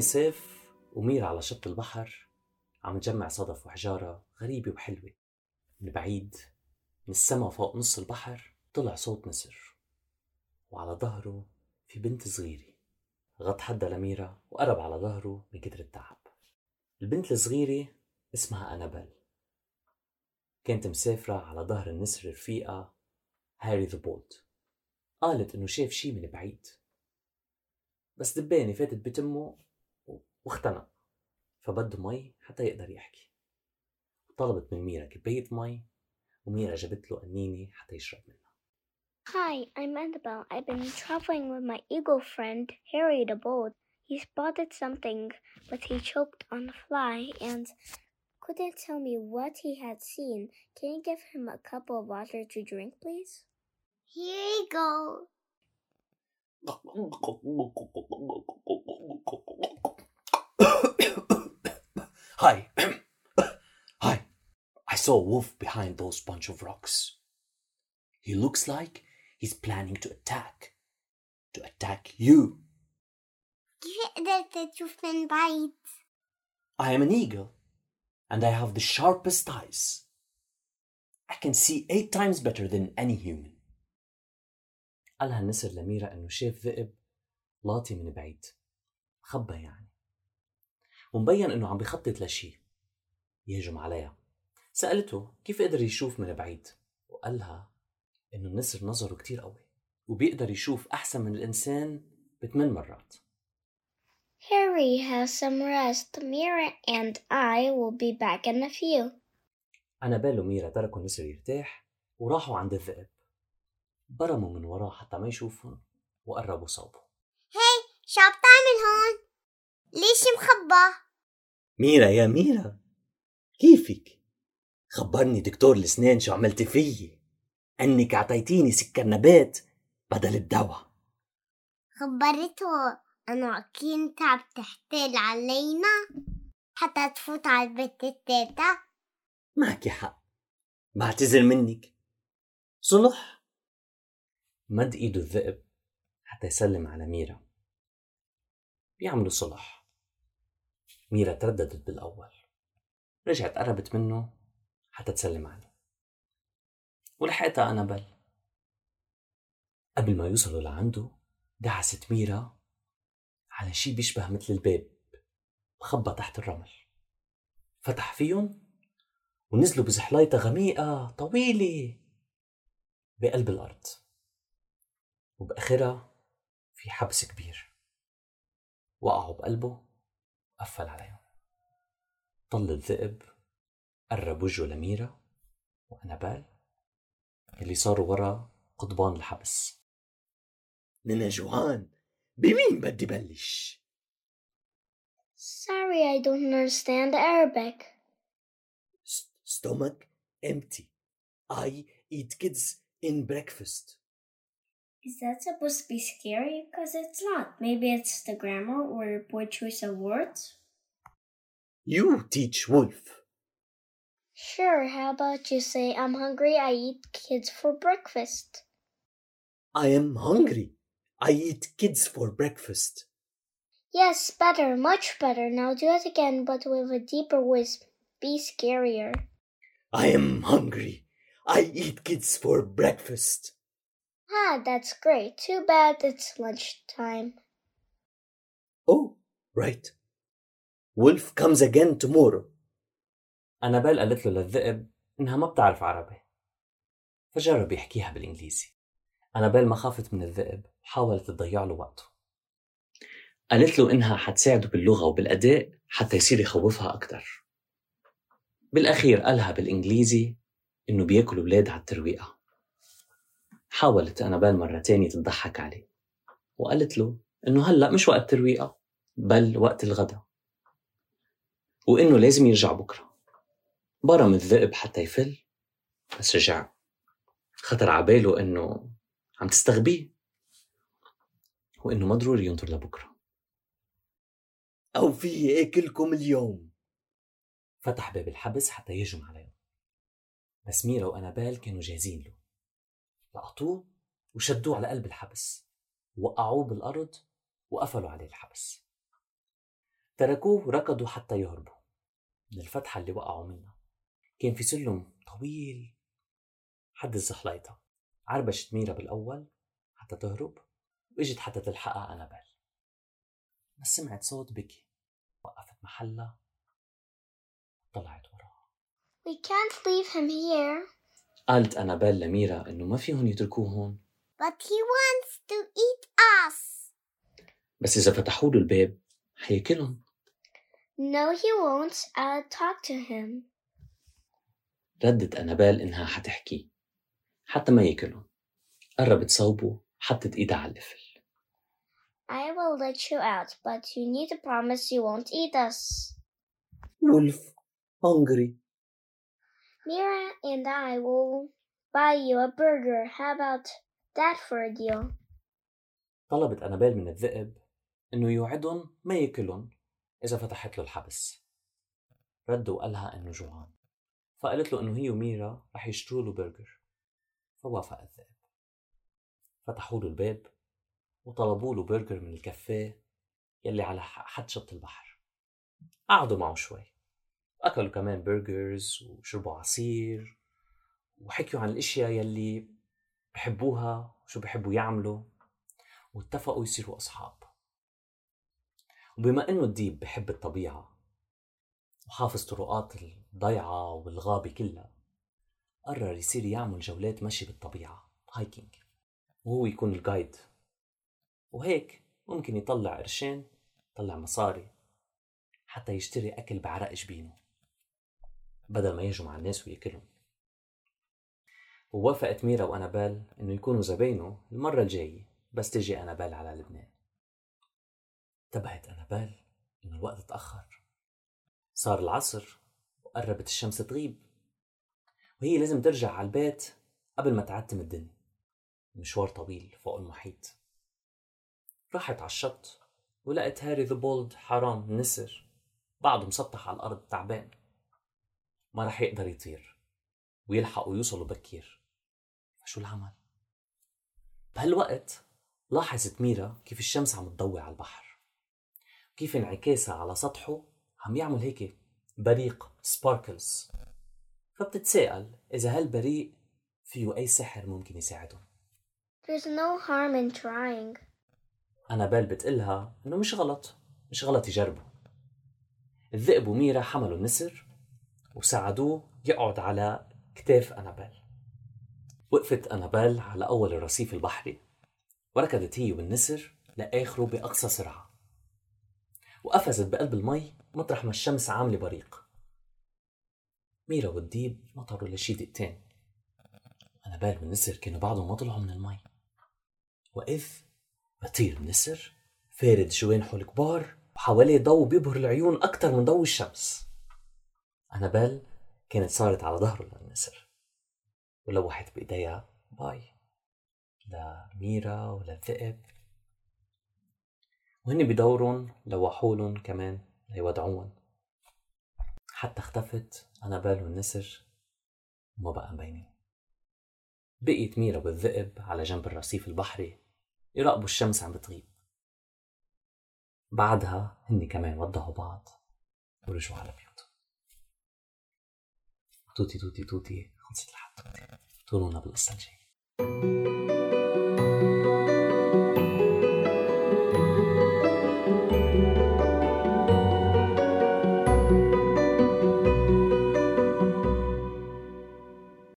كان صيف وميرا على شط البحر عم تجمع صدف وحجارة غريبة وحلوة. من بعيد من السما فوق نص البحر طلع صوت نسر وعلى ظهره في بنت صغيرة. غط حدا لميرا وقرب على ظهره من كتر التعب. البنت الصغيرة اسمها أنابل. كانت مسافرة على ظهر النسر رفيقة هاري ذا بولد قالت إنه شاف شي من بعيد. بس دبانة فاتت بتمه واختنق فبده مي حتى يقدر يحكي طلبت من ميرا كباية مي وميرا جابت له قنينة حتى يشرب منها Hi, I'm Annabelle. I've been traveling with my eagle friend, Harry the Bold. He spotted something, but he choked on a fly and couldn't tell me what he had seen. Can you give him a cup of water to drink, please? Here you go. Hi. Hi. I saw a wolf behind those bunch of rocks. He looks like he's planning to attack. To attack you. كيف قدرت تشوف من بعيد؟ I am an eagle, and I have the sharpest eyes. I can see eight times better than any human. قالها النسر لميرا انه شاف ذئب لاطي من بعيد خبى يعني ومبين إنه عم بخطط لشي يهجم عليها سألته كيف قدر يشوف من بعيد وقالها إنه النسر نظره كتير قوي وبيقدر يشوف أحسن من الإنسان بثمان مرات Harry has some rest. Mira and I will be back in a few. أنابيل وميرا تركوا النسر يرتاح وراحوا عند الذئب برموا من وراه حتى ما يشوفهم وقربوا صوبه هي شو عم تعمل هون؟ ليش مخبى؟ ميرا يا ميرا كيفك؟ خبرني دكتور الأسنان شو عملتي فيي. أنك أعطيتيني سكر نبات بدل الدواء. خبرته أنه كنت عم تحتال علينا حتى تفوت على البيت التالتة. معك حق. بعتذر منك. صلح. مد إيده الذئب حتى يسلم على ميرا. بيعملوا صلح. ميرا ترددت بالأول. رجعت قربت منه حتى تسلم عليه. ولحقتها أنابل قبل ما يوصلوا لعنده دعست ميرا على شي بيشبه مثل الباب. مخبى تحت الرمل. فتح فيهم ونزلوا بزحلايطة غميقة طويلة بقلب الأرض. وبآخرها في حبس كبير. وقعوا بقلبه وقفل عليهم طل الذئب قرب وجهه لميرا وأنابال اللي صاروا ورا قضبان الحبس ننا جوعان بمين بدي بلش؟ Sorry, I don't understand Arabic. stomach empty. I eat kids in breakfast. Is that supposed to be scary? Because it's not. Maybe it's the grammar or poor choice of words? You teach Wolf. Sure, how about you say, I'm hungry, I eat kids for breakfast? I am hungry. I eat kids for breakfast. Yes, better, much better. Now do it again, but with a deeper voice. Be scarier. I am hungry. I eat kids for breakfast. Ah, that's great. Too bad it's lunchtime. Oh, right. Wolf comes again tomorrow. أنابيل قالت له للذئب إنها ما بتعرف عربي فجرب يحكيها بالإنجليزي أنابيل ما خافت من الذئب وحاولت تضيع له وقته قالت له إنها حتساعده باللغة وبالأداء حتى يصير يخوفها أكتر بالأخير قالها بالإنجليزي إنه بياكل ولاد على الترويقة حاولت أنابيل مرة تانية تضحك عليه وقالت له إنه هلأ مش وقت ترويقة بل وقت الغداء وإنه لازم يرجع بكرة. برم الذئب حتى يفل بس رجع. خطر عباله إنه عم تستغبيه وإنه ما ضروري ينطر لبكرة. أو في آكلكم اليوم. فتح باب الحبس حتى يهجم عليهم. بس ميرا وأنابيل كانوا جاهزين له. لقطوه وشدوه على قلب الحبس وقعوه بالأرض وقفلوا عليه الحبس. تركوه وركضوا حتى يهربوا من الفتحة اللي وقعوا منها. كان في سلم طويل. حد الزحليطة عربشت ميرا بالأول حتى تهرب وإجت حتى تلحقها أنابيل. بس سمعت صوت بكي وقفت محلها. طلعت وراها. We can't leave him here. قالت أنابيل لميرا إنه ما فيهم يتركوه هون But he wants to eat us. بس إذا فتحوا له الباب حيأكلهم No, he won't. I'll talk to him. ردت أنابيل إنها حتحكي حتى ما يأكلهم قربت صوبه حطت إيدها على القفل I will let you out, but you need to promise you won't eat us. ولف هونجري Mira and I will buy you a burger. How about that for a deal? طلبت أنابيل من الذئب إنه يوعدهم ما يأكلهم إذا فتحت له الحبس. رد وقالها إنه جوعان. فقالت له إنه هي وميرا رح يشتروا له برجر. فوافق الذئب. فتحوا له الباب وطلبوا له برجر من الكافيه يلي على حد شط البحر. قعدوا معه شوي. أكلوا كمان burgers وشربوا عصير وحكيوا عن الأشياء يلي بحبوها وشو بحبوا يعملوا واتفقوا يصيروا أصحاب. وبما إنه الديب بحب الطبيعة وحافظ طرقات الضيعة والغابة كلها قرر يصير يعمل جولات مشي بالطبيعة hiking وهو يكون ال guide وهيك ممكن يطلع قرشين يطلع مصاري حتى يشتري أكل بعرق جبينه. بدل ما يهجم على الناس وياكلهم. ووافقت ميرا وأنابيل إنه يكونوا زباينه المرة الجاية بس تجي أنابيل على لبنان. انتبهت أنابيل إنه الوقت تأخر صار العصر وقربت الشمس تغيب. وهي لازم ترجع على البيت قبل ما تعتم الدنيا. مشوار طويل فوق المحيط. راحت على الشط ولقت هاري ذا بولد حرام النسر بعده مسطح على الأرض تعبان. ما رح يقدر يطير ويلحقوا يوصلوا بكير فشو العمل؟ بهالوقت لاحظت ميرا كيف الشمس عم تضوي على البحر كيف انعكاسها على سطحه عم يعمل هيك بريق سباركلز فبتتساءل إذا هالبريق فيه أي سحر ممكن يساعدهم There's no harm in trying. أنابيل بتقلها إنه مش غلط مش غلط يجربوا الذئب وميرا حملوا النسر وساعدوه يقعد على كتاف أنابيل وقفت أنابيل على أول الرصيف البحري وركضت هي والنسر لآخره بأقصى سرعة وقفزت بقلب المي مطرح ما الشمس عاملة بريق. ميرا والديب نطروا لشي دقيقتين أنابيل والنسر كانوا بعدهم ما طلعوا من المي. وإذ بطير النسر فارد جوانحه الكبار وحواليه ضوء بيبهر العيون أكتر من ضوء الشمس. أنابيل كانت صارت على ظهره للنسر ولوحت بإيديها باي لميرا وللذئب وهن بدورهم لوحولن كمان ليودعوهم حتى اختفت أنابيل والنسر وما بقى مبينين بقيت ميرا والذئب على جنب الرصيف البحري يراقبوا الشمس عم بتغيب. بعدها هن كمان ودعوا بعض ورجعوا على بيوتهم. tutti, tutti, tutti, considerato tutti, tu non la puoi assaggiare.